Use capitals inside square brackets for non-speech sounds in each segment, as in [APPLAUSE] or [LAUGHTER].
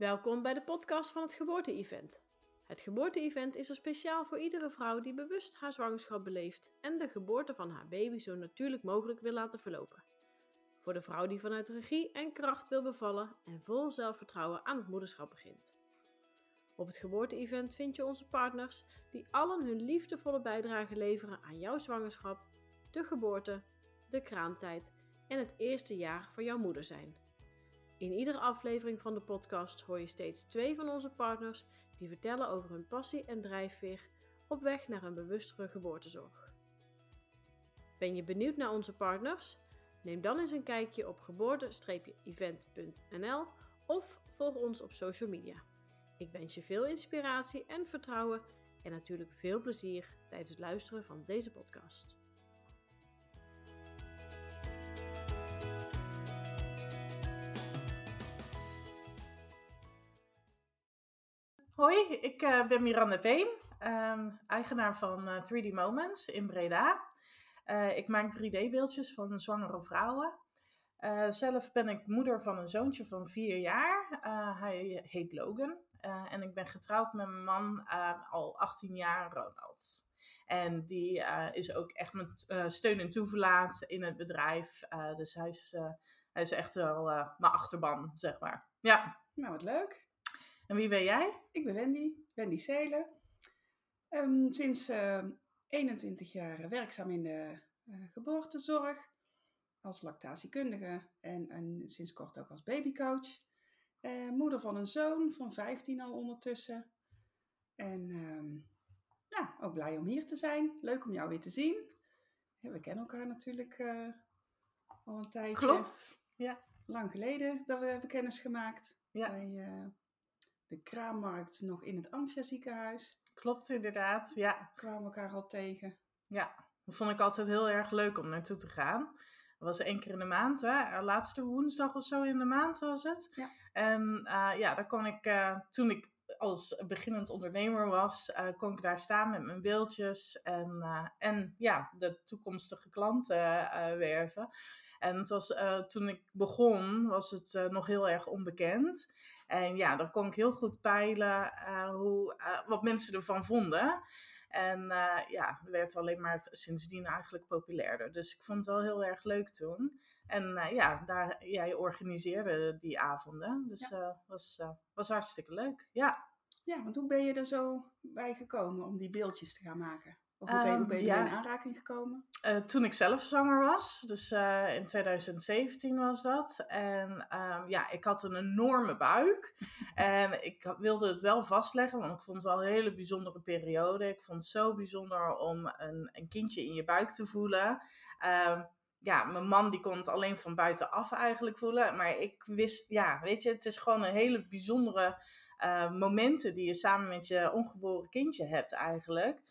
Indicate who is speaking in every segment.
Speaker 1: Welkom bij de podcast van het Geboorte-event. Het Geboorte-event is er speciaal voor iedere vrouw die bewust haar zwangerschap beleeft en de geboorte van haar baby zo natuurlijk mogelijk wil laten verlopen. Voor de vrouw die vanuit regie en kracht wil bevallen en vol zelfvertrouwen aan het moederschap begint. Op het Geboorte-event vind je onze partners die allen hun liefdevolle bijdrage leveren aan jouw zwangerschap, de geboorte, de kraamtijd en het eerste jaar van jouw moeder zijn. In iedere aflevering van de podcast hoor je steeds twee van onze partners die vertellen over hun passie en drijfveer op weg naar een bewustere geboortezorg. Ben je benieuwd naar onze partners? Neem dan eens een kijkje op geboorte-event.nl of volg ons op social media. Ik wens je veel inspiratie en vertrouwen en natuurlijk veel plezier tijdens het luisteren van deze podcast.
Speaker 2: Hoi, ik uh, ben Miranda Peen, um, eigenaar van uh, 3D Moments in Breda. Uh, ik maak 3D-beeldjes van zwangere vrouwen. zelf ben ik moeder van een zoontje van vier jaar. hij heet Logan. en ik ben getrouwd met mijn man al 18 jaar, Ronald. En die is ook echt mijn steun en toeverlaat in het bedrijf. dus hij is, hij is echt wel mijn achterban, zeg maar. Ja.
Speaker 3: Nou, wat leuk.
Speaker 2: En wie ben jij?
Speaker 3: Ik ben Wendy, Wendy Seelen. Um, sinds uh, 21 jaar werkzaam in de uh, geboortezorg als lactatiekundige en, en, sinds kort ook als babycoach. Uh, moeder van een zoon van 15 al ondertussen. En um, ja, ook blij om hier te zijn. Leuk om jou weer te zien. Ja, we kennen elkaar natuurlijk uh, al een tijdje.
Speaker 2: Klopt, ja.
Speaker 3: Lang geleden dat we hebben kennis gemaakt. Ja. Bij, de kraammarkt nog in het Amphia ziekenhuis.
Speaker 2: Klopt inderdaad, ja.
Speaker 3: Kwamen elkaar al tegen.
Speaker 2: Ja, dat vond ik altijd heel erg leuk om naartoe te gaan. Dat was één keer in de maand, hè? laatste woensdag of zo in de maand was het. Ja. En uh, ja, daar kon ik, uh, toen ik als beginnend ondernemer was, uh, kon ik daar staan met mijn beeldjes en, en ja, de toekomstige klanten werven. En het was, toen ik begon, was het nog heel erg onbekend. En ja, dan kon ik heel goed peilen uh, hoe, uh, wat mensen ervan vonden. En uh, ja, werd alleen maar sindsdien eigenlijk populairder. Dus ik vond het wel heel erg leuk toen. En ja, daar, jij organiseerde die avonden. Dus dat ja. was, was hartstikke leuk. Ja.
Speaker 3: ja, want hoe ben je er zo bij gekomen om die beeldjes te gaan maken? Of hoe ben je, hoe ben je ja. in aanraking gekomen?
Speaker 2: Uh, toen ik zelf zwanger was, dus uh, in 2017 was dat. En um, ja, ik had een enorme buik. [LAUGHS] en ik wilde het wel vastleggen, want ik vond het wel een hele bijzondere periode. Ik vond het zo bijzonder om een, een kindje in je buik te voelen. Um, ja, mijn man die kon het alleen van buitenaf eigenlijk voelen. Maar ik wist, ja, weet je, het is gewoon een hele bijzondere uh, momenten die je samen met je ongeboren kindje hebt eigenlijk.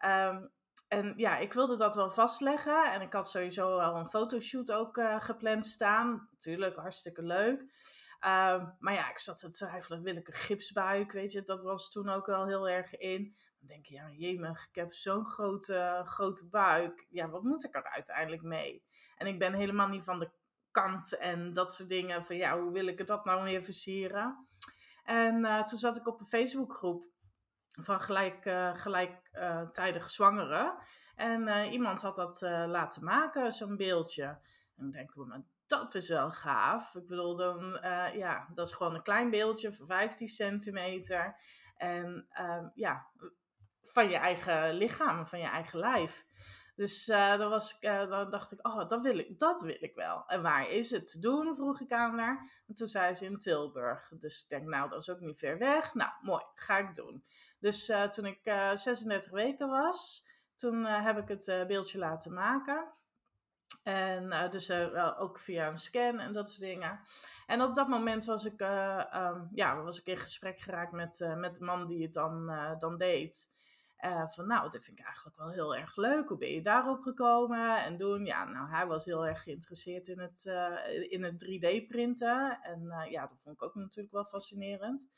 Speaker 2: Um, en ja, ik wilde dat wel vastleggen. En ik had sowieso wel een fotoshoot ook uh, gepland staan. Natuurlijk, hartstikke leuk. Um, maar ja, ik zat te twijfelen, wil ik een gipsbuik, weet je. Dat was toen ook wel heel erg in. Dan denk je, ja, jemig, ik heb zo'n grote, grote buik. Ja, wat moet ik er uiteindelijk mee? En ik ben helemaal niet van de kant en dat soort dingen. Van ja, hoe wil ik dat nou weer versieren? En uh, toen zat ik op een Facebookgroep van gelijk, uh, gelijktijdig zwangeren. En uh, iemand had dat laten maken, zo'n beeldje. En dan denken we, maar dat is wel gaaf. Ik bedoel, dan, ja, dat is gewoon een klein beeldje van 15 centimeter. En ehm, ja, van je eigen lichaam, van je eigen lijf. Dus uh, dan, was ik, dan dacht ik, oh, dat wil ik, dat wil ik wel. En waar is het te doen, vroeg ik aan haar. En toen zei ze in Tilburg. Dus ik denk, nou, dat is ook niet ver weg. Nou, mooi, ga ik doen. Dus uh, toen ik 36 weken was, toen heb ik het beeldje laten maken. En dus ook via een scan en dat soort dingen. En op dat moment was ik, um, ja, was ik in gesprek geraakt met, met de man die het dan, dan deed. Van nou, dat vind ik eigenlijk wel heel erg leuk. Hoe ben je daarop gekomen? En doen, ja, nou, hij was heel erg geïnteresseerd in het, in het 3D-printen. En ja, dat vond ik ook natuurlijk wel fascinerend.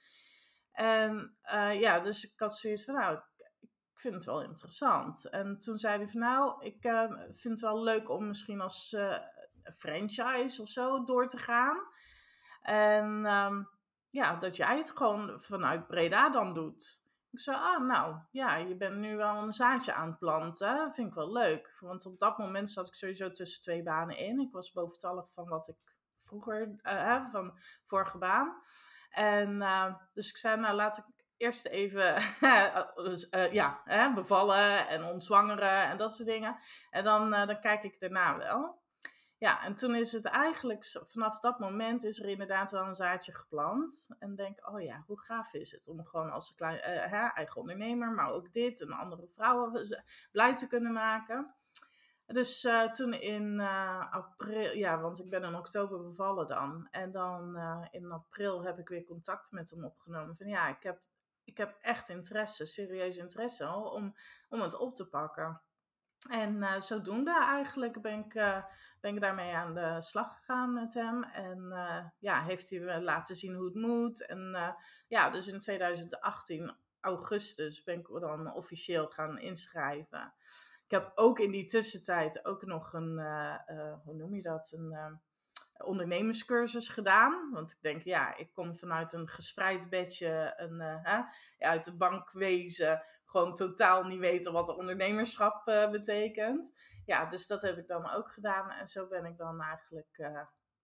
Speaker 2: En ja, dus ik had zoiets van, nou, ik vind het wel interessant. En toen zei hij van, nou, ik vind het wel leuk om misschien als franchise of zo door te gaan. En... Um, ja, dat jij het gewoon vanuit Breda dan doet. Ik zei, ah, nou, ja, je bent nu wel een zaadje aan het planten. Vind ik wel leuk. Want op dat moment zat ik sowieso tussen twee banen in. Ik was boventallig van wat ik vroeger, uh, van vorige baan. En uh, dus ik zei, nou, laat ik eerst even uh, [LAUGHS] ja, bevallen en ontzwangeren en dat soort dingen. En dan, dan kijk ik daarna wel. Ja, en toen is het eigenlijk, vanaf dat moment is er inderdaad wel een zaadje geplant. En denk, oh ja, hoe gaaf is het om gewoon als een klein, uh, eigen ondernemer, maar ook dit en andere vrouwen blij te kunnen maken. Dus uh, toen in uh, april, ja, want ik ben in oktober bevallen dan. En dan in april heb ik weer contact met hem opgenomen. Van ja, ik heb, ik heb echt interesse, serieus interesse om, om het op te pakken. En zodoende eigenlijk ben ik, ben ik daarmee aan de slag gegaan met hem. En ja, heeft hij me laten zien hoe het moet. En ja, dus in 2018, augustus, ben ik dan officieel gaan inschrijven. Ik heb ook in die tussentijd ook nog een, hoe noem je dat, een ondernemerscursus gedaan. Want ik denk, ja, ik kom vanuit een gespreid bedje, een, uit de bankwezen gewoon totaal niet weten wat ondernemerschap uh, betekent. Ja, dus dat heb ik dan ook gedaan. En zo ben ik dan eigenlijk uh,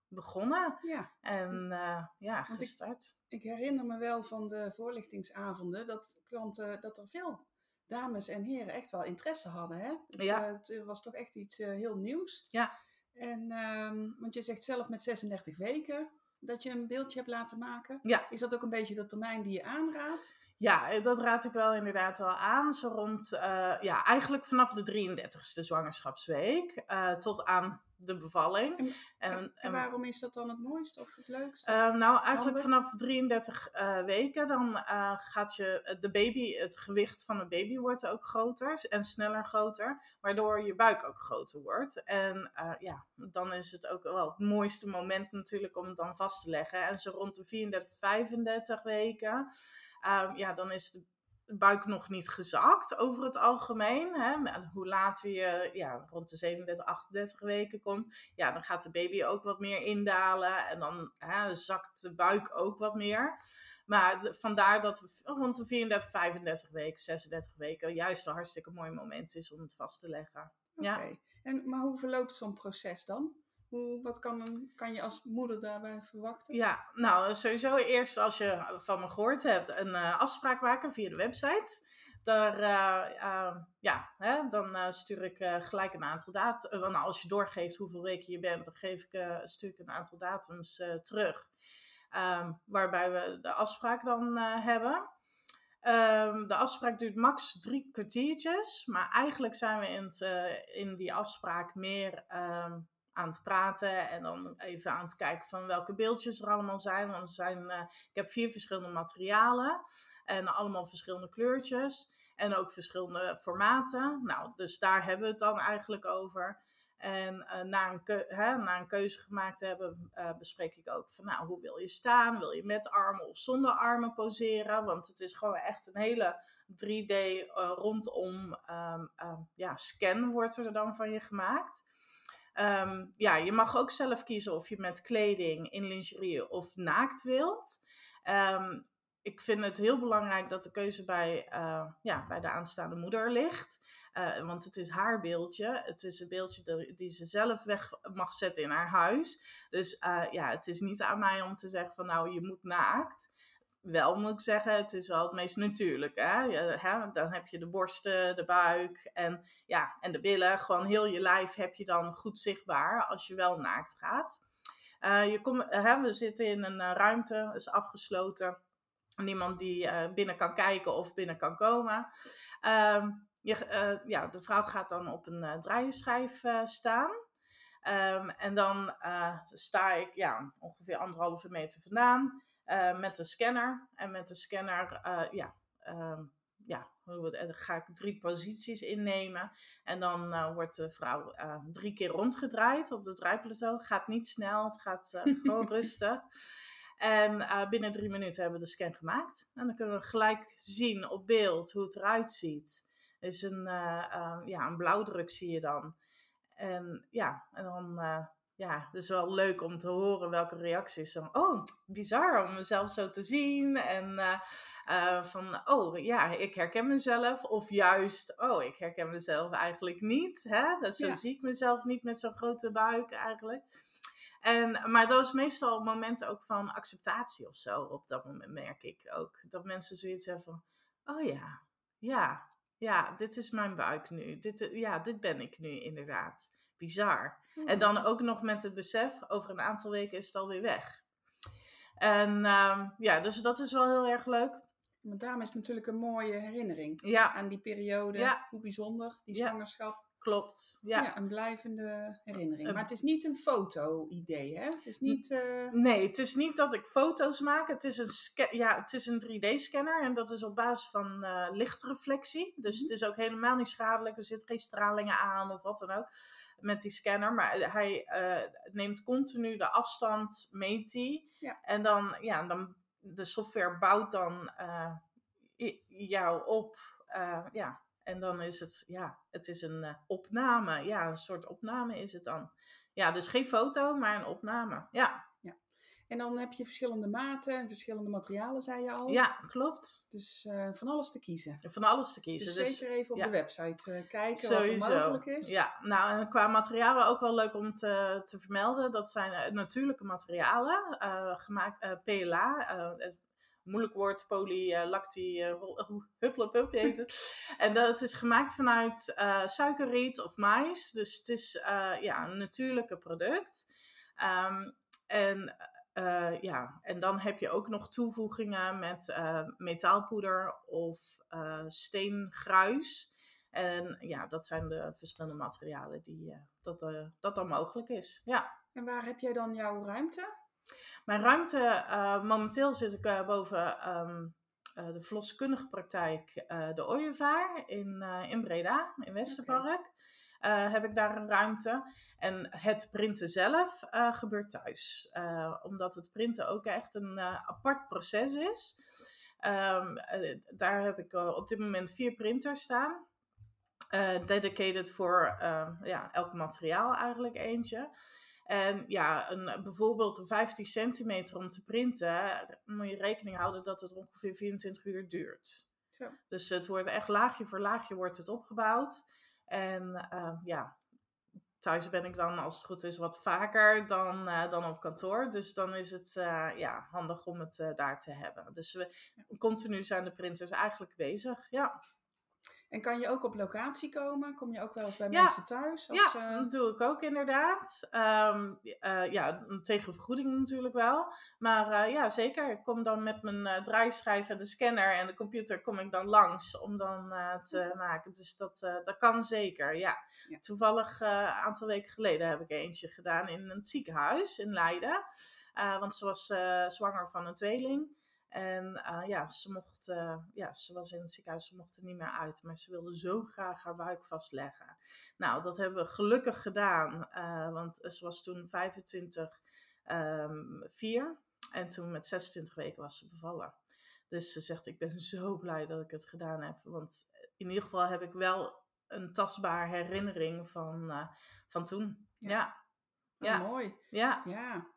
Speaker 2: begonnen. Ja. En uh, ja, gestart.
Speaker 3: Ik, ik, herinner me wel van de voorlichtingsavonden dat klanten, dat er veel dames en heren echt wel interesse hadden. Hè? Het, ja. het was toch echt iets heel nieuws. Ja. En, um, want je zegt zelf met 36 weken dat je een beeldje hebt laten maken. Ja. Is dat ook een beetje de termijn die je aanraadt?
Speaker 2: Ja, eh, dat raad ik wel inderdaad wel aan. Zo rond, uh, ja, eigenlijk vanaf de 33ste zwangerschapsweek uh, tot aan de bevalling.
Speaker 3: En, en, en, waarom is dat dan het mooiste of het leukste?
Speaker 2: Uh, nou, eigenlijk vanaf 33 weken dan gaat je, de baby, het gewicht van de baby wordt ook groter en sneller groter, waardoor je buik ook groter wordt. En ja, dan is het ook wel het mooiste moment natuurlijk om het dan vast te leggen. En zo rond de 34, 35 weken um, ja, dan is de buik nog niet gezakt over het algemeen. Hè? Hoe later je ja, rond de 37, 38 weken komt, ja, dan gaat de baby ook wat meer indalen en dan hè, zakt de buik ook wat meer. Maar vandaar dat rond de 34, 35 weken, 36 weken juist een hartstikke mooi moment is om het vast te leggen.
Speaker 3: Oké, ja. en maar hoe verloopt zo'n proces dan? Hoe, wat kan, kan je als moeder daarbij verwachten?
Speaker 2: Ja, nou sowieso eerst als je van me gehoord hebt een uh, afspraak maken via de website. Daar, uh, uh, ja, hè, dan stuur ik gelijk een aantal data. nou, als je doorgeeft hoeveel weken je bent, dan geef ik, stuur ik een aantal datums terug. Um, waarbij we de afspraak dan hebben. Um, de afspraak duurt max drie kwartiertjes. Maar eigenlijk zijn we in, in die afspraak meer aan het praten en dan even aan het kijken van welke beeldjes er allemaal zijn. Want er zijn, uh, ik heb vier verschillende materialen en allemaal verschillende kleurtjes en ook verschillende formaten. Nou, dus daar hebben we het dan eigenlijk over. En uh, na, een hè, na een keuze gemaakt te hebben, uh, bespreek ik ook van, nou, hoe wil je staan? Wil je met armen of zonder armen poseren? Want het is gewoon echt een hele 3D rondom um, um, ja, scan wordt er dan van je gemaakt. Um, ja, je mag ook zelf kiezen of je met kleding, in lingerie of naakt wilt. Um, ik vind het heel belangrijk dat de keuze bij, uh, ja, bij de aanstaande moeder ligt. Uh, want het is haar beeldje. Het is een beeldje die ze zelf weg mag zetten in haar huis. Dus uh, ja, het is niet aan mij om te zeggen van nou, je moet naakt wel moet ik zeggen, het is wel het meest natuurlijk. Hè? hè? Dan heb je de borsten, de buik en, ja, en de billen. Gewoon heel je lijf heb je dan goed zichtbaar als je wel naakt gaat. Uh, je kom, hè, we zitten in een uh, ruimte, is afgesloten. Niemand die binnen kan kijken of binnen kan komen. Um, je, ja, de vrouw gaat dan op een draaienschijf staan. Um, en dan sta ik ja, ongeveer anderhalve meter vandaan. Uh, met een scanner. En met de scanner, uh, ja, uh, ja, ga ik drie posities innemen. En dan uh, wordt de vrouw drie keer rondgedraaid op de draaiplateau. Gaat niet snel, het gaat [LAUGHS] gewoon rustig. En binnen drie minuten hebben we de scan gemaakt. En dan kunnen we gelijk zien op beeld hoe het eruit ziet. is een, ja, een blauwdruk zie je dan. En ja, en dan ja, dus wel leuk om te horen welke reacties. Zo, oh, bizar om mezelf zo te zien. En eh, eh, van, oh ja, ik herken mezelf. Of juist, oh, ik herken mezelf eigenlijk niet. Hè? Dus zo
Speaker 3: Ja.
Speaker 2: zie ik mezelf niet met zo'n grote buik eigenlijk. En, maar dat is meestal momenten ook van acceptatie of zo. Op dat moment merk ik ook. Dat mensen zoiets hebben van, oh ja, ja, ja, dit is mijn buik nu. Dit, eh, ja, dit ben ik nu inderdaad. Bizar. En dan ook nog met het besef, over een aantal weken is het alweer weg. En ehm, ja, dus dat is wel heel erg leuk.
Speaker 3: Maar daarom is het natuurlijk een mooie herinnering
Speaker 2: Ja,
Speaker 3: aan die periode.
Speaker 2: Ja.
Speaker 3: Hoe bijzonder, die zwangerschap.
Speaker 2: Klopt.
Speaker 3: Ja.
Speaker 2: Ja.
Speaker 3: een blijvende herinnering. Maar het is niet een foto-idee, hè? Het is niet... eh,
Speaker 2: Nee, het is niet dat ik foto's maak. Het is een, ja, het is een 3D-scanner en dat is op basis van eh, lichtreflectie. Dus
Speaker 3: Mhm.
Speaker 2: het is ook helemaal niet schadelijk. Er zitten geen stralingen aan of wat dan ook met die scanner. Maar hij eh, neemt continu de afstand, meet hij.
Speaker 3: Ja.
Speaker 2: En dan, ja, dan, de software bouwt dan jou op. ja. En dan is het, ja, het is een eh, opname. Ja, een soort opname is het dan. Ja, dus geen foto, maar een opname. Ja.
Speaker 3: En dan heb je verschillende maten en verschillende materialen, zei je al.
Speaker 2: Ja, klopt.
Speaker 3: Dus eh, van alles te kiezen.
Speaker 2: Van alles te kiezen.
Speaker 3: Dus,
Speaker 2: Dus,
Speaker 3: zeker even op
Speaker 2: ja.
Speaker 3: de website eh, kijken wat er mogelijk is.
Speaker 2: Ja, nou en qua materialen ook wel leuk om te, te vermelden. Dat zijn natuurlijke materialen. gemaakt PLA. Eh, eh, moeilijk woord, polylacti, uh, hupplepup heet het. en dat is gemaakt vanuit eh, suikerriet of mais. Dus het is eh, ja, een natuurlijke product. Ehm, en eh, ja, en dan heb je ook nog toevoegingen met eh, metaalpoeder of eh, steengruis. En ja, dat zijn de verschillende materialen die eh, dat, eh, dat dan mogelijk is. Ja.
Speaker 3: En waar heb jij dan jouw ruimte?
Speaker 2: Mijn ruimte, eh, momenteel zit ik eh, boven ehm, eh, de verloskundige praktijk de Ooievaar in, in Breda, in Westerpark. Heb ik daar een ruimte. En het printen zelf gebeurt thuis. Omdat het printen ook echt een apart proces is. Ehm, eh, daar heb ik op dit moment vier printers staan. Dedicated voor ja, elk materiaal eigenlijk eentje. En ja, een, bijvoorbeeld een 15 centimeter om te printen, moet je rekening houden dat het ongeveer 24 uur duurt.
Speaker 3: Zo.
Speaker 2: Dus het wordt echt laagje voor laagje wordt het opgebouwd. En eh, ja, thuis ben ik dan als het goed is wat vaker dan, eh, dan op kantoor. Dus dan is het eh, ja, handig om het eh, daar te hebben. Dus we, continu zijn de printers eigenlijk bezig. Ja,
Speaker 3: En kan je ook op locatie komen? Kom je ook wel eens bij
Speaker 2: Ja.
Speaker 3: mensen thuis? Als,
Speaker 2: ja
Speaker 3: eh,
Speaker 2: dat doe ik ook inderdaad. Ehm, eh, ja, tegen vergoeding natuurlijk wel. Maar eh, ja, zeker. Ik kom dan met mijn draaischijf en de scanner en de computer kom ik dan langs om dan te maken. Dus dat, dat kan zeker, ja.
Speaker 3: Ja.
Speaker 2: Toevallig een aantal weken geleden heb ik eentje gedaan in een ziekenhuis in Leiden. Want ze was zwanger van een tweeling. En eh, ja, ze mocht, eh, ja, ze was in het ziekenhuis, ze mocht er niet meer uit. Maar ze wilde zo graag haar buik vastleggen. Nou, dat hebben we gelukkig gedaan. eh, want ze was toen 25, ehm 4. En toen met 26 weken was ze bevallen. Dus ze zegt, ik ben zo blij dat ik het gedaan heb. Want in ieder geval heb ik wel een tastbare herinnering van, van toen.
Speaker 3: Ja.
Speaker 2: Ja, ja.
Speaker 3: mooi.
Speaker 2: ja,
Speaker 3: Ja,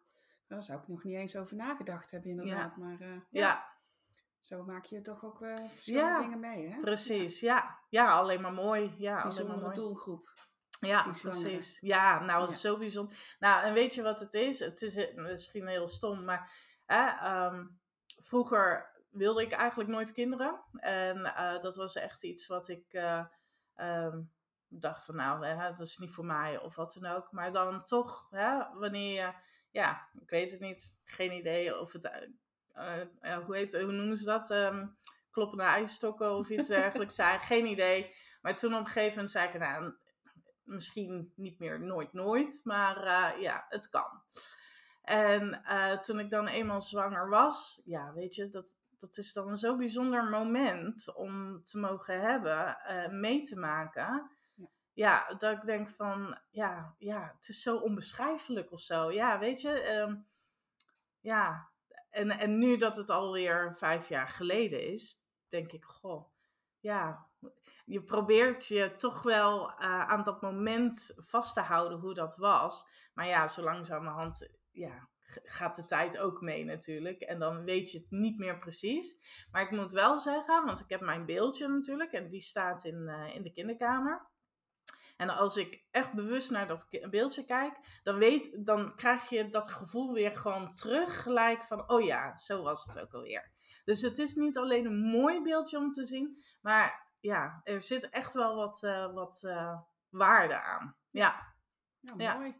Speaker 3: daar zou ik nog niet eens over nagedacht hebben inderdaad. Maar eh,
Speaker 2: ja.
Speaker 3: ja, zo maak je toch ook eh, verschillende
Speaker 2: Ja,
Speaker 3: dingen mee, hè?
Speaker 2: precies. Ja. ja, alleen maar mooi. Ja,
Speaker 3: Bijzondere
Speaker 2: mooi.
Speaker 3: doelgroep.
Speaker 2: Ja, precies. Ja, nou, zo bijzonder. Nou, en weet je wat het is? Het is eh, misschien heel stom, maar hè, ehm, vroeger wilde ik eigenlijk nooit kinderen. En dat was echt iets wat ik eh, ehm, dacht van, nou, hè, dat is niet voor mij of wat dan ook. Maar dan toch, hè, wanneer je, ja, ik weet het niet, geen idee of het, eh, eh, hoe, heet, hoe noemen ze dat? Ehm, kloppende ijsstokken of iets dergelijks zijn, [LAUGHS] geen idee. Maar toen op een gegeven moment zei ik, nou, misschien niet meer nooit nooit, maar eh, ja, het kan. En toen ik dan eenmaal zwanger was, ja, weet je, dat, dat is dan een zo bijzonder moment om te mogen hebben, mee te maken.
Speaker 3: Ja.
Speaker 2: Dat ik denk van, ja, ja, het is zo onbeschrijfelijk of zo. Ja, weet je, ehm, ja. En, en nu dat het alweer vijf jaar geleden is, denk ik, goh, ja, je probeert je toch wel eh, aan dat moment vast te houden hoe dat was. Maar ja, zo langzamerhand ja, gaat de tijd ook mee natuurlijk. En dan weet je het niet meer precies. Maar ik moet wel zeggen, want ik heb mijn beeldje natuurlijk. En die staat in, eh, in de kinderkamer. En als ik echt bewust naar dat beeldje kijk, dan, weet, dan krijg je dat gevoel weer gewoon terug gelijk van, oh ja, zo was het ook alweer. Dus het is niet alleen een mooi beeldje om te zien, maar ja, er zit echt wel wat, eh, wat eh, waarde aan. Ja,
Speaker 3: Ja,
Speaker 2: Ja.
Speaker 3: mooi.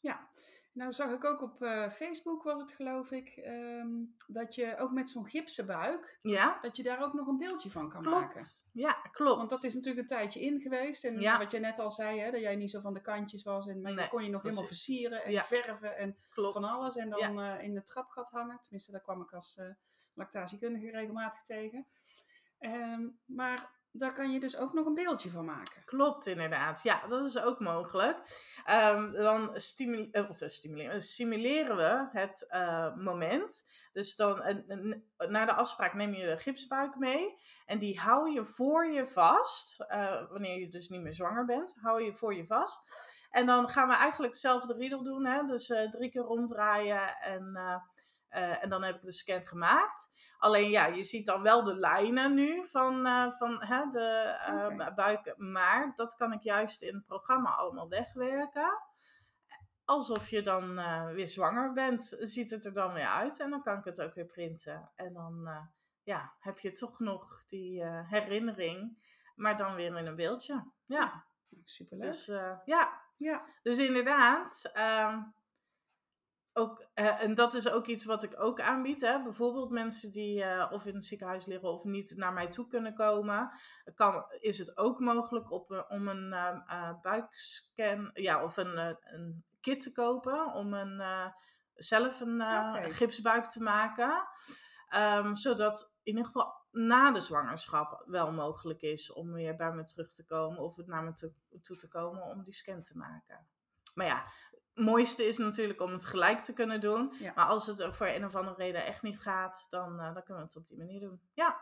Speaker 3: Ja, nou zag ik ook op eh, Facebook, was het geloof ik, ehm, dat je ook met zo'n gipsen buik,
Speaker 2: ja
Speaker 3: dat je daar ook nog een beeldje van kan maken.
Speaker 2: Ja, klopt.
Speaker 3: Want dat is natuurlijk een tijdje in geweest. En
Speaker 2: Ja.
Speaker 3: wat jij net al zei, hè, dat jij niet zo van de kantjes was. En, maar
Speaker 2: Nee,
Speaker 3: je kon je nog helemaal versieren en
Speaker 2: Ja.
Speaker 3: verven en
Speaker 2: klopt.
Speaker 3: van alles. En dan eh, in de trapgat hangen. Tenminste, daar kwam ik als eh, lactatiekundige regelmatig tegen. Ehm, maar daar kan je dus ook nog een beeldje van maken.
Speaker 2: Klopt, inderdaad. Ja, dat is ook mogelijk. Ehm, dan stimule- eh, of, eh, stimuleren, simuleren we het eh, moment. Dus dan en- en- na de afspraak neem je de gipsbuik mee. En die hou je voor je vast. eh, wanneer je dus niet meer zwanger bent, hou je voor je vast. En dan gaan we eigenlijk zelf de riedel doen. Hè? Dus eh, drie keer ronddraaien. En, eh, en dan heb ik de scan gemaakt. Alleen ja, je ziet dan wel de lijnen nu van, eh, van hè, de eh, buik. Maar dat kan ik juist in het programma allemaal wegwerken. Alsof je dan weer zwanger bent, ziet het er dan weer uit. En dan kan ik het ook weer printen. En dan ja, heb je toch nog die herinnering, maar dan weer in een beeldje. Ja,
Speaker 3: Superleuk.
Speaker 2: dus ja,
Speaker 3: ja,
Speaker 2: dus inderdaad, ehm, ook, eh, en dat is ook iets wat ik ook aanbied. Hè? Bijvoorbeeld mensen die eh, of in het ziekenhuis liggen of niet naar mij toe kunnen komen. Kan, is het ook mogelijk op, om een eh, eh, buikscan ja, of een, een kit te kopen om een, zelf een gipsbuik te maken. Ehm, zodat in ieder geval na de zwangerschap wel mogelijk is om weer bij me terug te komen of het naar me toe, toe te komen om die scan te maken. Maar ja, mooiste is natuurlijk om het gelijk te kunnen doen.
Speaker 3: Ja.
Speaker 2: Maar als het voor een of andere reden echt niet gaat, dan, eh, dan kunnen we het op die manier doen. Ja,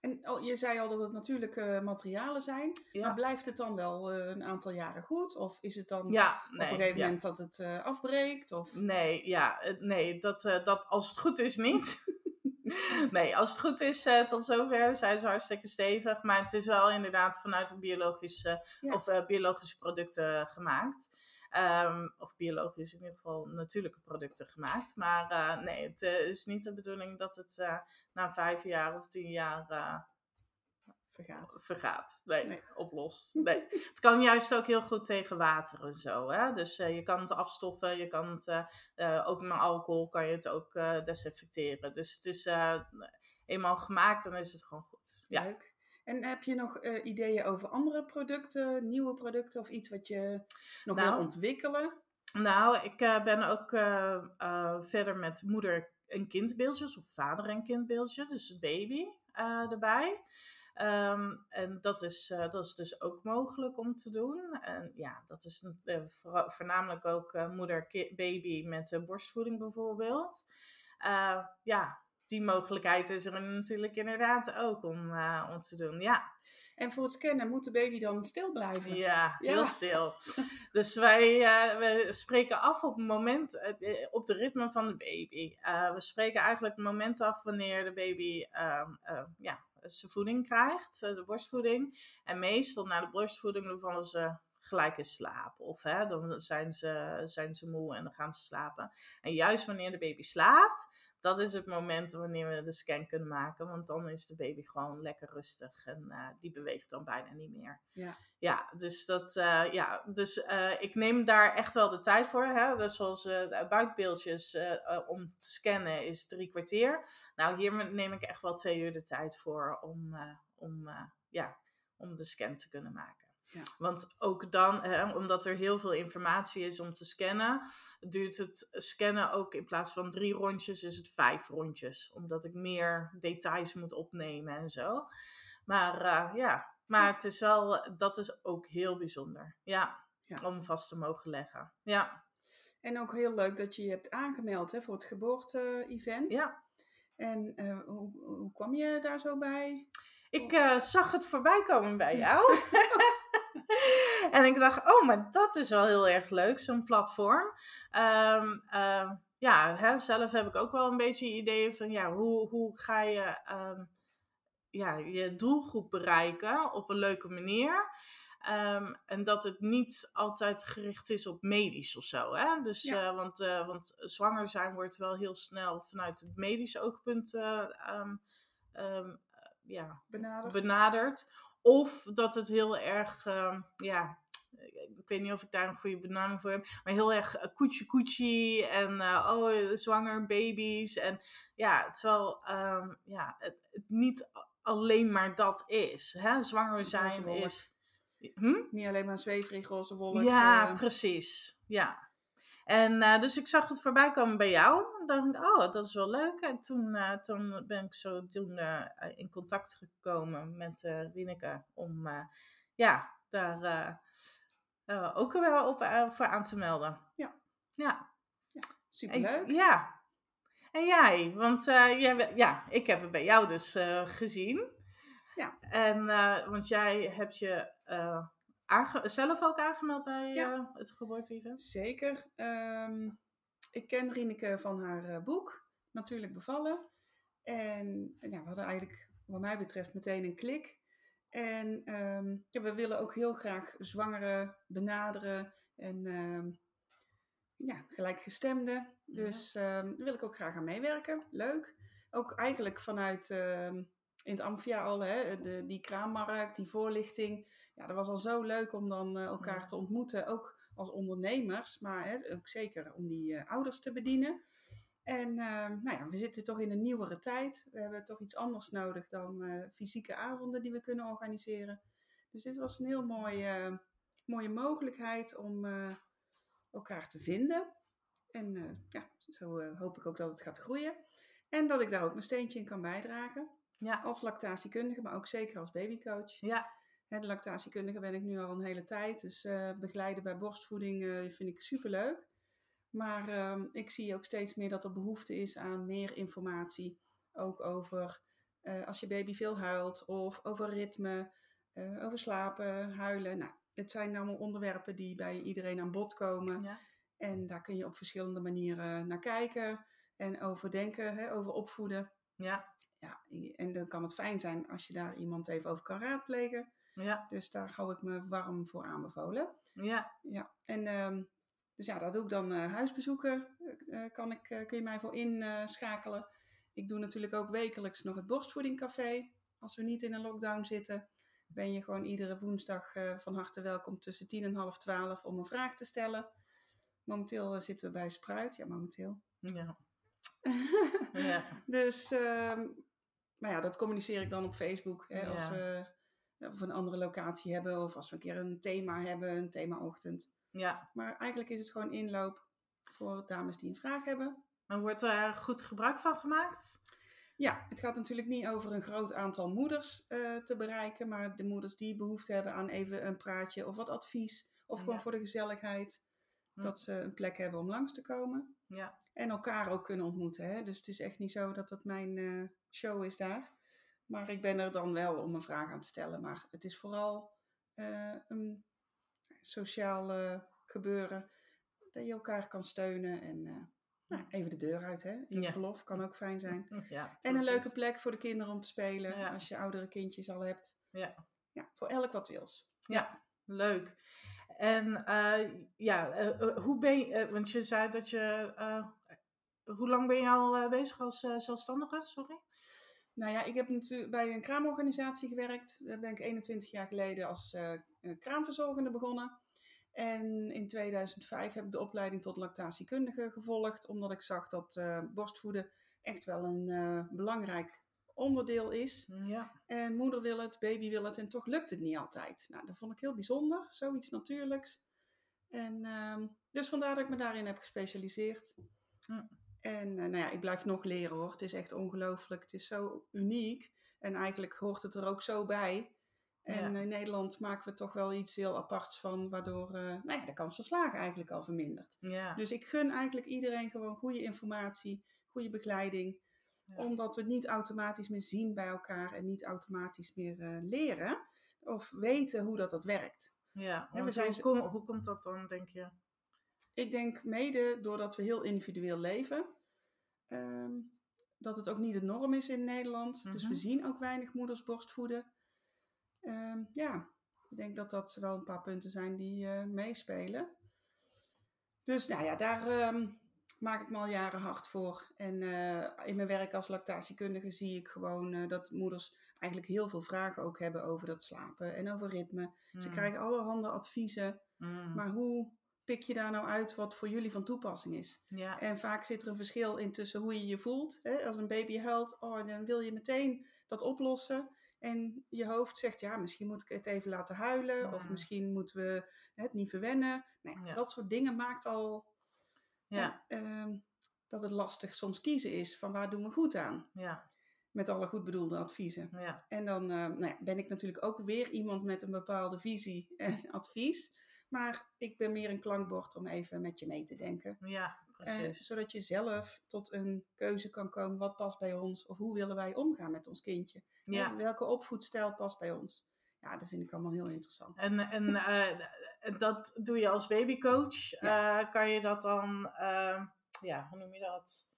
Speaker 3: En oh, je zei al dat het natuurlijke materialen zijn.
Speaker 2: ja.
Speaker 3: Maar blijft het dan wel eh, een aantal jaren goed? Of is het dan
Speaker 2: ja
Speaker 3: op een gegeven moment dat het eh, afbreekt? Of...
Speaker 2: Nee, ja, nee, dat, dat als het goed is niet. [LAUGHS] nee, als het goed is tot zover zijn ze hartstikke stevig. Maar het is wel inderdaad vanuit een biologisch, eh,
Speaker 3: Ja.
Speaker 2: of, biologische producten gemaakt. Ehm, of biologisch in ieder geval natuurlijke producten gemaakt. Maar eh, nee, het eh, is niet de bedoeling dat het eh, na vijf jaar of tien jaar
Speaker 3: Vergaat.
Speaker 2: vergaat. Nee,
Speaker 3: Nee.
Speaker 2: oplost. Nee. [LAUGHS] het kan juist ook heel goed tegen water en zo. Hè? Dus je kan het afstoffen, je kan het ook met alcohol kan je het ook desinfecteren. Dus het is eenmaal gemaakt, dan is het gewoon goed. Ja.
Speaker 3: Leuk. En heb je nog eh, ideeën over andere producten, nieuwe producten of iets wat je nog
Speaker 2: Nou,
Speaker 3: wil ontwikkelen?
Speaker 2: Nou, ik eh, ben ook eh, verder met moeder- en kindbeeldjes, of vader- en kindbeeldje, dus baby erbij. Ehm, en dat is, dat is dus ook mogelijk om te doen. En ja, dat is voornamelijk ook moeder-baby met borstvoeding bijvoorbeeld. Ja, die mogelijkheid is er natuurlijk inderdaad ook om, om te doen. Ja,
Speaker 3: En voor het scannen moet de baby dan stil blijven?
Speaker 2: ja,
Speaker 3: Ja.
Speaker 2: heel stil. [LAUGHS] Dus wij, eh, we spreken af op het moment, eh, op de ritme van de baby. We spreken eigenlijk het moment af wanneer de baby ehm, eh, ja, zijn voeding krijgt, de borstvoeding. En meestal na de borstvoeding dan vallen ze gelijk in slaap. Of hè, dan zijn ze, zijn ze moe en dan gaan ze slapen. En juist wanneer de baby slaapt, dat is het moment wanneer we de scan kunnen maken. Want dan is de baby gewoon lekker rustig en eh, die beweegt dan bijna niet meer.
Speaker 3: Ja.
Speaker 2: Ja, dus, dat, eh, ja, dus eh, ik neem daar echt wel de tijd voor. Hè? Dus zoals buikbeeldjes om te scannen is drie kwartier. Nou, hier neem ik echt wel twee uur de tijd voor om, om, ja, om de scan te kunnen maken.
Speaker 3: Ja.
Speaker 2: Want ook dan, hè, omdat er heel veel informatie is om te scannen, duurt het scannen ook in plaats van drie rondjes, is het vijf rondjes. Omdat ik meer details moet opnemen en zo. Maar eh, ja, maar het is wel, dat is ook heel bijzonder. Ja,
Speaker 3: Ja.
Speaker 2: om vast te mogen leggen. Ja,
Speaker 3: En ook heel leuk dat je je hebt aangemeld hè, voor het geboorte-event.
Speaker 2: ja.
Speaker 3: En eh, hoe, hoe kwam je daar zo bij?
Speaker 2: Ik eh, zag het voorbij komen bij jou. [LAUGHS] [LAUGHS] en ik dacht, oh, maar dat is wel heel erg leuk, zo'n platform. Ehm, ehm, ja, hè, zelf heb ik ook wel een beetje ideeën van, ja, hoe, hoe ga je ehm, ja, je doelgroep bereiken op een leuke manier. En dat het niet altijd gericht is op medisch of zo. Hè? Dus,
Speaker 3: Ja.
Speaker 2: eh, want, eh, want zwanger zijn wordt wel heel snel vanuit het medische oogpunt eh, ja,
Speaker 3: Benaderd.
Speaker 2: benaderd. Of dat het heel erg, ehm, ja, ik weet niet of ik daar een goede benaming voor heb, maar heel erg eh, koetje koetje en eh, oh, zwanger, baby's. En ja, terwijl ehm, ja, het, het niet alleen maar dat is. Hè? Zwanger zijn is. Hm?
Speaker 3: Niet alleen maar zweverig, roze wolk.
Speaker 2: Ja,
Speaker 3: eh,
Speaker 2: precies. Ja. En eh, dus ik zag het voorbij komen bij jou. En dacht ik, oh, dat is wel leuk. En toen, eh, toen ben ik zo toen, eh, in contact gekomen met Rieneke om ja, daar ook wel op, voor aan te melden.
Speaker 3: Ja.
Speaker 2: Ja.
Speaker 3: Superleuk.
Speaker 2: En- ja. En jij? Want jij, ja, ik heb het bij jou dus gezien.
Speaker 3: Ja.
Speaker 2: En, want jij hebt je aange- zelf ook aangemeld bij
Speaker 3: Ja.
Speaker 2: eh, het geboorte-event?
Speaker 3: Zeker. Ehm, ik ken Rieneke van haar eh, boek, Natuurlijk Bevallen. En ja, we hadden eigenlijk, wat mij betreft, meteen een klik. En ehm, ja, we willen ook heel graag zwangeren benaderen en ehm, ja, gelijkgestemden. Dus daar wil ik ook graag aan meewerken. Leuk. Ook eigenlijk vanuit in het Amphia al, hè, de, die kraammarkt, die voorlichting. Ja, dat was al zo leuk om dan eh, elkaar
Speaker 2: Ja.
Speaker 3: te ontmoeten. Ook als ondernemers, maar hè, ook zeker om die eh, ouders te bedienen. En ehm, nou ja, we zitten toch in een nieuwere tijd. We hebben toch iets anders nodig dan eh, fysieke avonden die we kunnen organiseren. Dus dit was een heel mooie, mooie mogelijkheid om eh, elkaar te vinden. En eh, ja, zo eh, hoop ik ook dat het gaat groeien. En dat ik daar ook mijn steentje in kan bijdragen.
Speaker 2: Ja.
Speaker 3: Als lactatiekundige, maar ook zeker als babycoach.
Speaker 2: Ja.
Speaker 3: Hè, de lactatiekundige ben ik nu al een hele tijd. Dus eh, begeleiden bij borstvoeding eh, vind ik superleuk. Maar ehm, ik zie ook steeds meer dat er behoefte is aan meer informatie. Ook over eh, als je baby veel huilt of over ritme, over slapen, huilen. Nou, het zijn allemaal onderwerpen die bij iedereen aan bod komen.
Speaker 2: Ja.
Speaker 3: En daar kun je op verschillende manieren naar kijken en over denken, hè, over opvoeden.
Speaker 2: Ja.
Speaker 3: Ja, en dan kan het fijn zijn als je daar iemand even over kan raadplegen.
Speaker 2: Ja.
Speaker 3: Dus daar hou ik me warm voor aanbevolen.
Speaker 2: Ja.
Speaker 3: Ja, en ehm, dus ja, dat doe ik dan eh, huisbezoeken. eh, eh, kan ik, kun je mij voor inschakelen. ik doe natuurlijk ook wekelijks nog het borstvoedingcafé. Als we niet in een lockdown zitten, ben je gewoon iedere woensdag van harte welkom tussen tien en half twaalf om een vraag te stellen. Momenteel zitten we bij Spruit. Ja, momenteel.
Speaker 2: Ja. [LAUGHS] Ja.
Speaker 3: dus, ehm, maar ja, dat communiceer ik dan op Facebook. Hè, Als
Speaker 2: Ja.
Speaker 3: we eh, of een andere locatie hebben of als we een keer een thema hebben, een themaochtend.
Speaker 2: ja.
Speaker 3: Maar eigenlijk is het gewoon inloop voor dames die een vraag hebben.
Speaker 2: Maar wordt er goed gebruik van gemaakt?
Speaker 3: Ja, het gaat natuurlijk niet over een groot aantal moeders eh, te bereiken, maar de moeders die behoefte hebben aan even een praatje of wat advies, of gewoon
Speaker 2: Ja.
Speaker 3: voor de gezelligheid,
Speaker 2: Hm.
Speaker 3: dat ze een plek hebben om langs te komen.
Speaker 2: Ja.
Speaker 3: En elkaar ook kunnen ontmoeten. Hè? Dus het is echt niet zo dat dat mijn eh, show is daar. Maar ik ben er dan wel om een vraag aan te stellen. Maar het is vooral eh, een sociaal gebeuren. Dat je elkaar kan steunen en eh, nou, even de deur uit. Hè? In
Speaker 2: Ja.
Speaker 3: verlof kan ook fijn zijn. [LAUGHS]
Speaker 2: Ja.
Speaker 3: En een leuke plek voor de kinderen om te spelen.
Speaker 2: Ja.
Speaker 3: Als je oudere kindjes al hebt.
Speaker 2: Ja.
Speaker 3: Ja, voor elk wat wils.
Speaker 2: Ja, leuk. En eh, ja, hoe ben je, want je zei dat je, hoe lang ben je al bezig als zelfstandige? Sorry.
Speaker 3: Nou ja, ik heb natuurlijk bij een kraamorganisatie gewerkt. Daar ben ik 21 jaar geleden als eh, kraamverzorgende begonnen. En in 2005 heb ik de opleiding tot lactatiekundige gevolgd, omdat ik zag dat eh, borstvoeden echt wel een belangrijk onderdeel is.
Speaker 2: Ja.
Speaker 3: En moeder wil het, baby wil het en toch lukt het niet altijd. Nou, dat vond ik heel bijzonder, zoiets natuurlijks. En ehm, dus vandaar dat ik me daarin heb gespecialiseerd.
Speaker 2: Ja.
Speaker 3: En eh, nou ja, ik blijf nog leren hoor. Het is echt ongelooflijk. Het is zo uniek. En eigenlijk hoort het er ook zo bij. En
Speaker 2: Ja.
Speaker 3: in Nederland maken we toch wel iets heel aparts van, waardoor eh, nou ja, de kans van slagen eigenlijk al vermindert.
Speaker 2: Ja.
Speaker 3: Dus ik gun eigenlijk iedereen gewoon goede informatie, goede begeleiding. Omdat we het niet automatisch meer zien bij elkaar en niet automatisch meer eh, leren of weten hoe dat, dat werkt.
Speaker 2: Ja,
Speaker 3: we zijn
Speaker 2: hoe,
Speaker 3: ze-
Speaker 2: kom- hoe komt dat dan, denk je?
Speaker 3: Ik denk mede doordat we heel individueel leven, ehm, dat het ook niet de norm is in Nederland. Dus
Speaker 2: Mhm.
Speaker 3: we zien ook weinig moeders borstvoeden. Ehm, ja, ik denk dat dat wel een paar punten zijn die eh, meespelen. Dus nou ja, daar ehm, maak ik me al jaren hard voor. En eh, in mijn werk als lactatiekundige zie ik gewoon eh, dat moeders eigenlijk heel veel vragen ook hebben over dat slapen en over ritme. Ze
Speaker 2: Mm,
Speaker 3: krijgen allerhande adviezen.
Speaker 2: mm,
Speaker 3: Maar hoe pik je daar nou uit wat voor jullie van toepassing is?
Speaker 2: ja,
Speaker 3: En vaak zit er een verschil in tussen hoe je je voelt. Hè? Als een baby huilt, oh, dan wil je meteen dat oplossen. En je hoofd zegt, ja, misschien moet ik het even laten huilen. Of
Speaker 2: Mm.
Speaker 3: misschien moeten we het niet verwennen. Ja,
Speaker 2: Ja.
Speaker 3: Dat soort dingen maakt al
Speaker 2: ja,
Speaker 3: ehm, dat het lastig soms kiezen is van waar doen we goed aan.
Speaker 2: ja,
Speaker 3: Met alle goed bedoelde adviezen.
Speaker 2: ja,
Speaker 3: En dan eh, nou ja, ben ik natuurlijk ook weer iemand met een bepaalde visie en advies. Maar ik ben meer een klankbord om even met je mee te denken.
Speaker 2: ja,
Speaker 3: Eh,
Speaker 2: precies.
Speaker 3: zodat je zelf tot een keuze kan komen. Wat past bij ons? Of hoe willen wij omgaan met ons kindje?
Speaker 2: Ja.
Speaker 3: Welke opvoedstijl past bij ons? Ja, dat vind ik allemaal heel interessant.
Speaker 2: En, en [LAUGHS] eh, dat doe je als babycoach. Eh, kan je dat dan, ja, hoe noem je dat?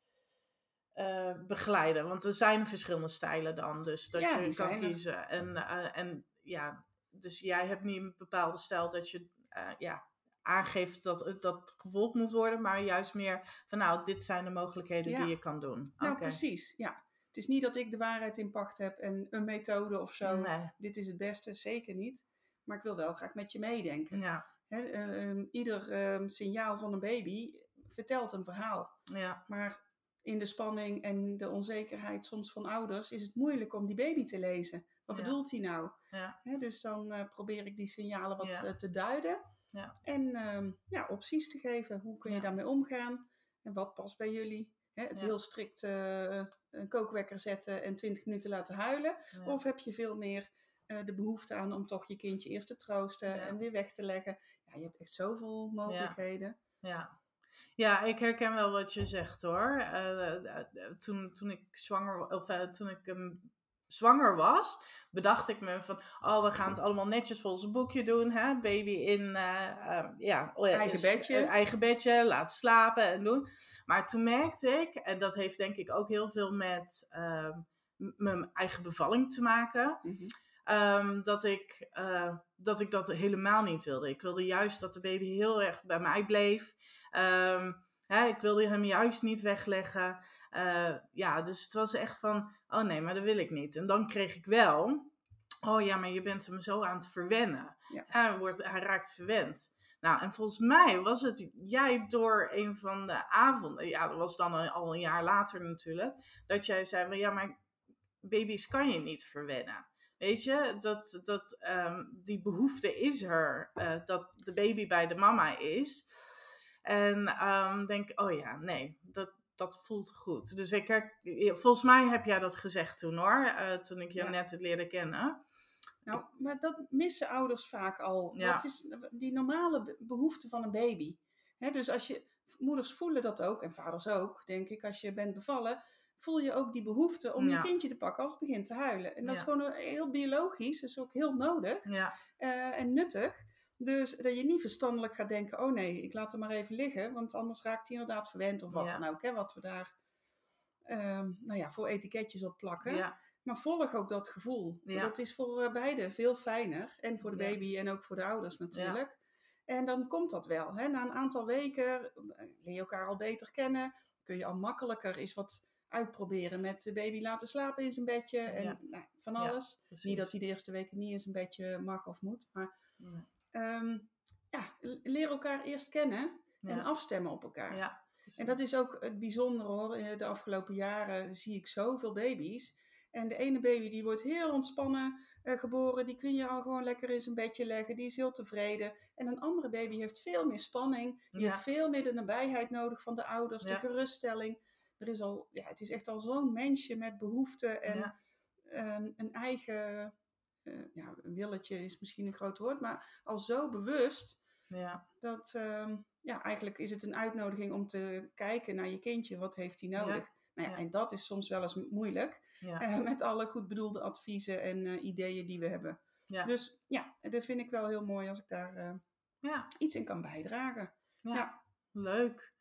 Speaker 2: Begeleiden. Want er zijn verschillende stijlen dan. Dus dat
Speaker 3: Ja,
Speaker 2: je kan kiezen. En, en ja, dus jij hebt niet een bepaalde stijl dat je eh, ja, aangeeft dat het dat gevolgd moet worden. Maar juist meer van nou, dit zijn de mogelijkheden
Speaker 3: Ja.
Speaker 2: die je kan doen.
Speaker 3: Nou, precies. Ja. Het is niet dat ik de waarheid in pacht heb en een methode of zo.
Speaker 2: Nee.
Speaker 3: Dit is het beste, zeker niet. Maar ik wil wel graag met je meedenken.
Speaker 2: Ja,
Speaker 3: eh, ehm, ieder ehm, signaal van een baby vertelt een verhaal.
Speaker 2: ja,
Speaker 3: Maar in de spanning en de onzekerheid soms van ouders is het moeilijk om die baby te lezen. Wat
Speaker 2: Ja.
Speaker 3: bedoelt hij nou?
Speaker 2: ja,
Speaker 3: dus dan eh, probeer ik die signalen wat
Speaker 2: Ja.
Speaker 3: eh, te duiden.
Speaker 2: Ja.
Speaker 3: En ehm, ja, opties te geven. Hoe kun je daarmee omgaan? En wat past bij jullie? Het heel strikt eh, een kookwekker zetten en 20 minuten laten huilen. Of heb je veel meer de behoefte aan om toch je kindje eerst te troosten en weer weg te leggen? Ja, je hebt echt zoveel mogelijkheden.
Speaker 2: Ja. ja, ik herken wel wat je zegt hoor. Toen, toen ik zwanger of toen ik ehm, zwanger was, bedacht ik me van, oh, we gaan het allemaal netjes volgens een boekje doen, hè? Baby in, eh, ja,
Speaker 3: Eigen
Speaker 2: is-
Speaker 3: bedje.
Speaker 2: eigen bedje, laten slapen en doen. Maar toen merkte ik, en dat heeft denk ik ook heel veel met ehm, mijn eigen bevalling te maken.
Speaker 3: Mhm.
Speaker 2: Ehm, dat, ik, eh, dat ik dat helemaal niet wilde. Ik wilde juist dat de baby heel erg bij mij bleef. Hè, ik wilde hem juist niet wegleggen. Eh, ja, dus het was echt van, oh nee, maar dat wil ik niet. En dan kreeg ik wel, oh ja, maar je bent hem zo aan het verwennen.
Speaker 3: Ja.
Speaker 2: Hij, wordt, hij raakt verwend. Nou, en volgens mij was het jij door een van de avonden, ja, dat was dan al- een jaar later natuurlijk, dat jij zei van, ja, maar baby's kan je niet verwennen. Weet je, dat, dat, ehm, die behoefte is er, eh, dat de baby bij de mama is. En ehm, denk, oh ja, nee, dat, dat voelt goed. Dus ik her- volgens mij heb jij dat gezegd toen hoor, eh, toen ik je
Speaker 3: Ja.
Speaker 2: net leerde kennen.
Speaker 3: Nou, maar dat missen ouders vaak al.
Speaker 2: Ja.
Speaker 3: Dat is die normale be- behoefte van een baby. Hè, dus als je, moeders voelen dat ook, en vaders ook, denk ik, als je bent bevallen, voel je ook die behoefte om
Speaker 2: Ja.
Speaker 3: je kindje te pakken als het begint te huilen. En dat is gewoon heel biologisch, dus ook heel nodig
Speaker 2: Ja,
Speaker 3: eh, en nuttig. Dus dat je niet verstandelijk gaat denken, oh nee, ik laat hem maar even liggen, want anders raakt hij inderdaad verwend of wat
Speaker 2: Ja.
Speaker 3: dan ook. Hè, wat we daar ehm, nou ja, voor etiketjes op plakken.
Speaker 2: ja,
Speaker 3: Maar volg ook dat gevoel.
Speaker 2: Ja.
Speaker 3: Dat is voor eh, beide veel fijner. En voor de baby en ook voor de ouders natuurlijk. En dan komt dat wel. Hè? Na een aantal weken eh, leer je elkaar al beter kennen. Kun je al makkelijker eens wat uitproberen met de baby laten slapen in zijn bedje. En nou, van alles. Niet dat hij de eerste weken niet in zijn bedje mag of moet. Maar
Speaker 2: Ja.
Speaker 3: ehm, ja, leer elkaar eerst kennen en
Speaker 2: Ja.
Speaker 3: afstemmen op elkaar.
Speaker 2: Ja,
Speaker 3: En dat is ook het bijzondere hoor. Eh, De afgelopen jaren zie ik zoveel baby's. En de ene baby die wordt heel ontspannen eh, geboren. Die kun je al gewoon lekker in zijn bedje leggen. Die is heel tevreden. En een andere baby heeft veel meer spanning. Die
Speaker 2: Ja.
Speaker 3: heeft veel meer de nabijheid nodig van de ouders. De geruststelling. Er is al, ja, het is echt al zo'n mensje met behoeften en ehm, een eigen eh, ja, een willetje is misschien een groot woord. Maar al zo bewust
Speaker 2: ja,
Speaker 3: dat ehm, ja, eigenlijk is het een uitnodiging om te kijken naar je kindje. Wat heeft hij nodig? Nou ja,
Speaker 2: Ja.
Speaker 3: En dat is soms wel eens mo- moeilijk.
Speaker 2: ja,
Speaker 3: eh, met alle goed bedoelde adviezen en eh, ideeën die we hebben.
Speaker 2: Ja.
Speaker 3: Dus ja, dat vind ik wel heel mooi als ik daar
Speaker 2: Ja,
Speaker 3: iets in kan bijdragen.
Speaker 2: ja.
Speaker 3: Ja.
Speaker 2: leuk.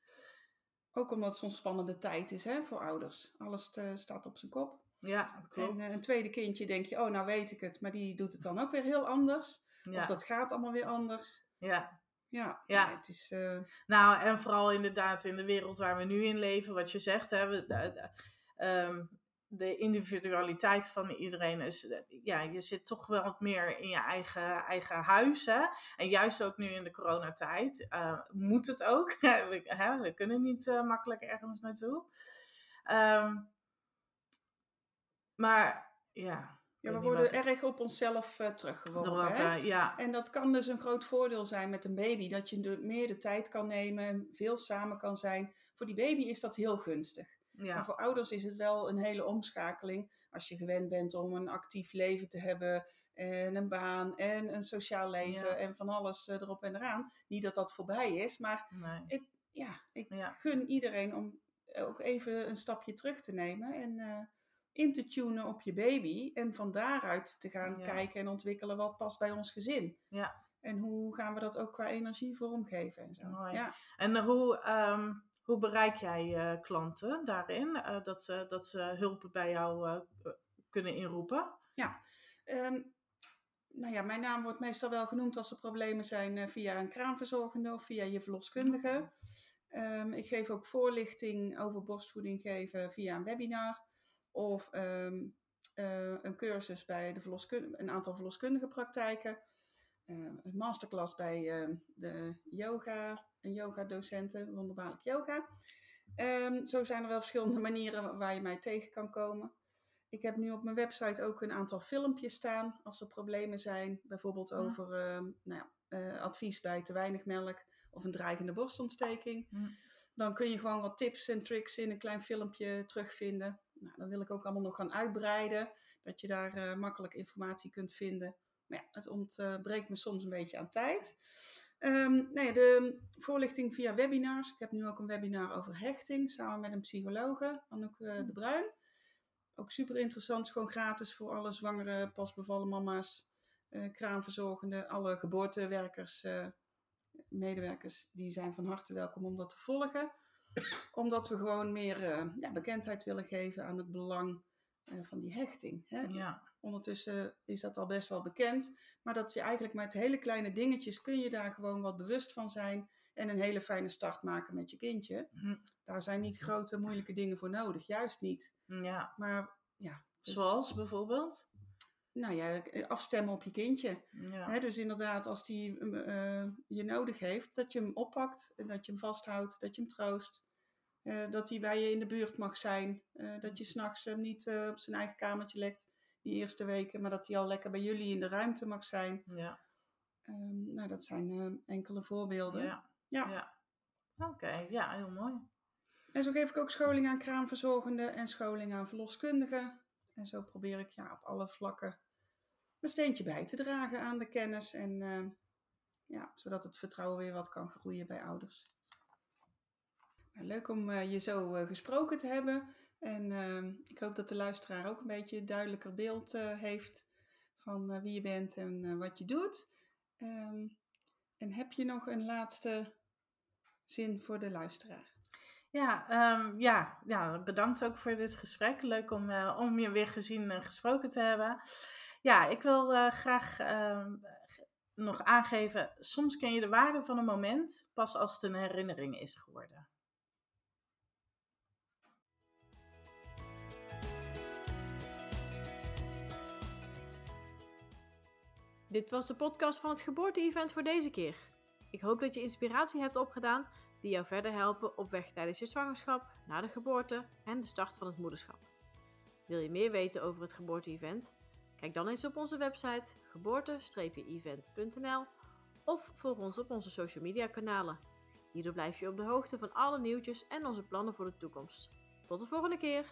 Speaker 3: Ook omdat het soms spannende tijd is hè, voor ouders. Alles staat op zijn kop.
Speaker 2: Ja, klopt.
Speaker 3: En eh, een tweede kindje denk je, oh nou weet ik het. Maar die doet het dan ook weer heel anders.
Speaker 2: ja.
Speaker 3: Of dat gaat allemaal weer anders.
Speaker 2: ja.
Speaker 3: Ja,
Speaker 2: Ja.
Speaker 3: het is... eh,
Speaker 2: Nou, en vooral inderdaad in de wereld waar we nu in leven, wat je zegt, hè, we, de, de- ehm, de individualiteit van iedereen is, eh, ja, je zit toch wel wat meer in je eigen, eigen huis. Hè? En juist ook nu in de coronatijd eh, moet het ook. [LAUGHS] we, hè, we kunnen niet eh, makkelijk ergens naartoe. Ehm, maar ja.
Speaker 3: we worden
Speaker 2: wat ik
Speaker 3: erg op onszelf eh, teruggeworpen. hè?
Speaker 2: ja,
Speaker 3: En dat kan dus een groot voordeel zijn met een baby. Dat je de- meer de tijd kan nemen, veel samen kan zijn. Voor die baby is dat heel gunstig. Maar voor ouders is het wel een hele omschakeling. Als je gewend bent om een actief leven te hebben. En een baan en een sociaal leven
Speaker 2: Ja.
Speaker 3: en van alles eh, erop en eraan. Niet dat dat voorbij is, maar
Speaker 2: nee.
Speaker 3: ja, ik
Speaker 2: Ja.
Speaker 3: gun iedereen om ook even een stapje terug te nemen. En eh, in te tunen op je baby. En van daaruit te gaan
Speaker 2: Ja.
Speaker 3: kijken en ontwikkelen wat past bij ons gezin.
Speaker 2: Ja.
Speaker 3: En hoe gaan we dat ook qua energie vormgeven en zo.
Speaker 2: Mooi.
Speaker 3: Ja.
Speaker 2: En hoe, ehm, hoe bereik jij eh, klanten daarin? Eh, dat, ze, dat ze hulp bij jou eh, kunnen inroepen?
Speaker 3: Ehm, nou ja, mijn naam wordt meestal wel genoemd als er problemen zijn eh, via een kraamverzorgende of via je verloskundige. Ehm, ik geef ook voorlichting over borstvoeding geven via een webinar of ehm, eh, een cursus bij de een aantal verloskundige praktijken. Eh, een masterclass bij ehm, de yoga, een yoga docenten, wonderbaarlijk yoga. Ehm, zo zijn er wel verschillende [LAUGHS] manieren waar je mij tegen kan komen. Ik heb nu op mijn website ook een aantal filmpjes staan als er problemen zijn. Bijvoorbeeld
Speaker 2: Ja.
Speaker 3: over nou ja, eh, advies bij te weinig melk of een dreigende borstontsteking. Dan kun je gewoon wat tips en tricks in een klein filmpje terugvinden. Nou, dan wil ik ook allemaal nog gaan uitbreiden. Dat je daar eh, makkelijk informatie kunt vinden. Maar ja, het ontbreekt me soms een beetje aan tijd. Ehm, nou ja, de voorlichting via webinars. Ik heb nu ook een webinar over hechting samen met een psychologe, Anouk de Bruin. Ook super interessant, gewoon gratis voor alle zwangere, pasbevallen mama's, kraamverzorgenden, alle geboortewerkers, eh, medewerkers, die zijn van harte welkom om dat te volgen. Omdat we gewoon meer eh, ja, bekendheid willen geven aan het belang eh, van die hechting. Hè?
Speaker 2: Ja,
Speaker 3: Ondertussen is dat al best wel bekend. Maar dat je eigenlijk met hele kleine dingetjes kun je daar gewoon wat bewust van zijn. En een hele fijne start maken met je kindje.
Speaker 2: Hm.
Speaker 3: Daar zijn niet grote moeilijke dingen voor nodig. Juist niet.
Speaker 2: ja.
Speaker 3: Maar ja. dus-
Speaker 2: Zoals bijvoorbeeld?
Speaker 3: nou ja, afstemmen op je kindje.
Speaker 2: Ja.
Speaker 3: Dus inderdaad, als die eh, je nodig heeft, dat je hem oppakt. En dat je hem vasthoudt. Dat je hem troost. Eh, dat hij bij je in de buurt mag zijn. eh, dat je s'nachts hem niet eh, op zijn eigen kamertje legt. Die eerste weken. Maar dat hij al lekker bij jullie in de ruimte mag zijn.
Speaker 2: Ja.
Speaker 3: Ehm, nou, dat zijn enkele voorbeelden.
Speaker 2: Ja.
Speaker 3: Ja.
Speaker 2: ja. Oké, ja, heel mooi.
Speaker 3: En zo geef ik ook scholing aan kraamverzorgenden en scholing aan verloskundigen. En zo probeer ik ja, op alle vlakken een steentje bij te dragen aan de kennis. En ja, zodat het vertrouwen weer wat kan groeien bij ouders. Nou, leuk om eh, je zo eh, gesproken te hebben. En ehm, ik hoop dat de luisteraar ook een beetje een duidelijker beeld eh, heeft van wie je bent en wat je doet. Ehm, en heb je nog een laatste zin voor de luisteraar?
Speaker 2: Ja, ehm, ja, ja, bedankt ook voor dit gesprek. Leuk om, om je weer gezien en gesproken te hebben. Ja, ik wil graag nog aangeven, soms ken je de waarde van een moment pas als het een herinnering is geworden.
Speaker 1: Dit was de podcast van het geboorte-event voor deze keer. Ik hoop dat je inspiratie hebt opgedaan die jou verder helpen op weg tijdens je zwangerschap, na de geboorte en de start van het moederschap. Wil je meer weten over het geboorte-event? Kijk dan eens op onze website geboorte-event.nl of volg ons op onze social media kanalen. Hierdoor blijf je op de hoogte van alle nieuwtjes en onze plannen voor de toekomst. Tot de volgende keer!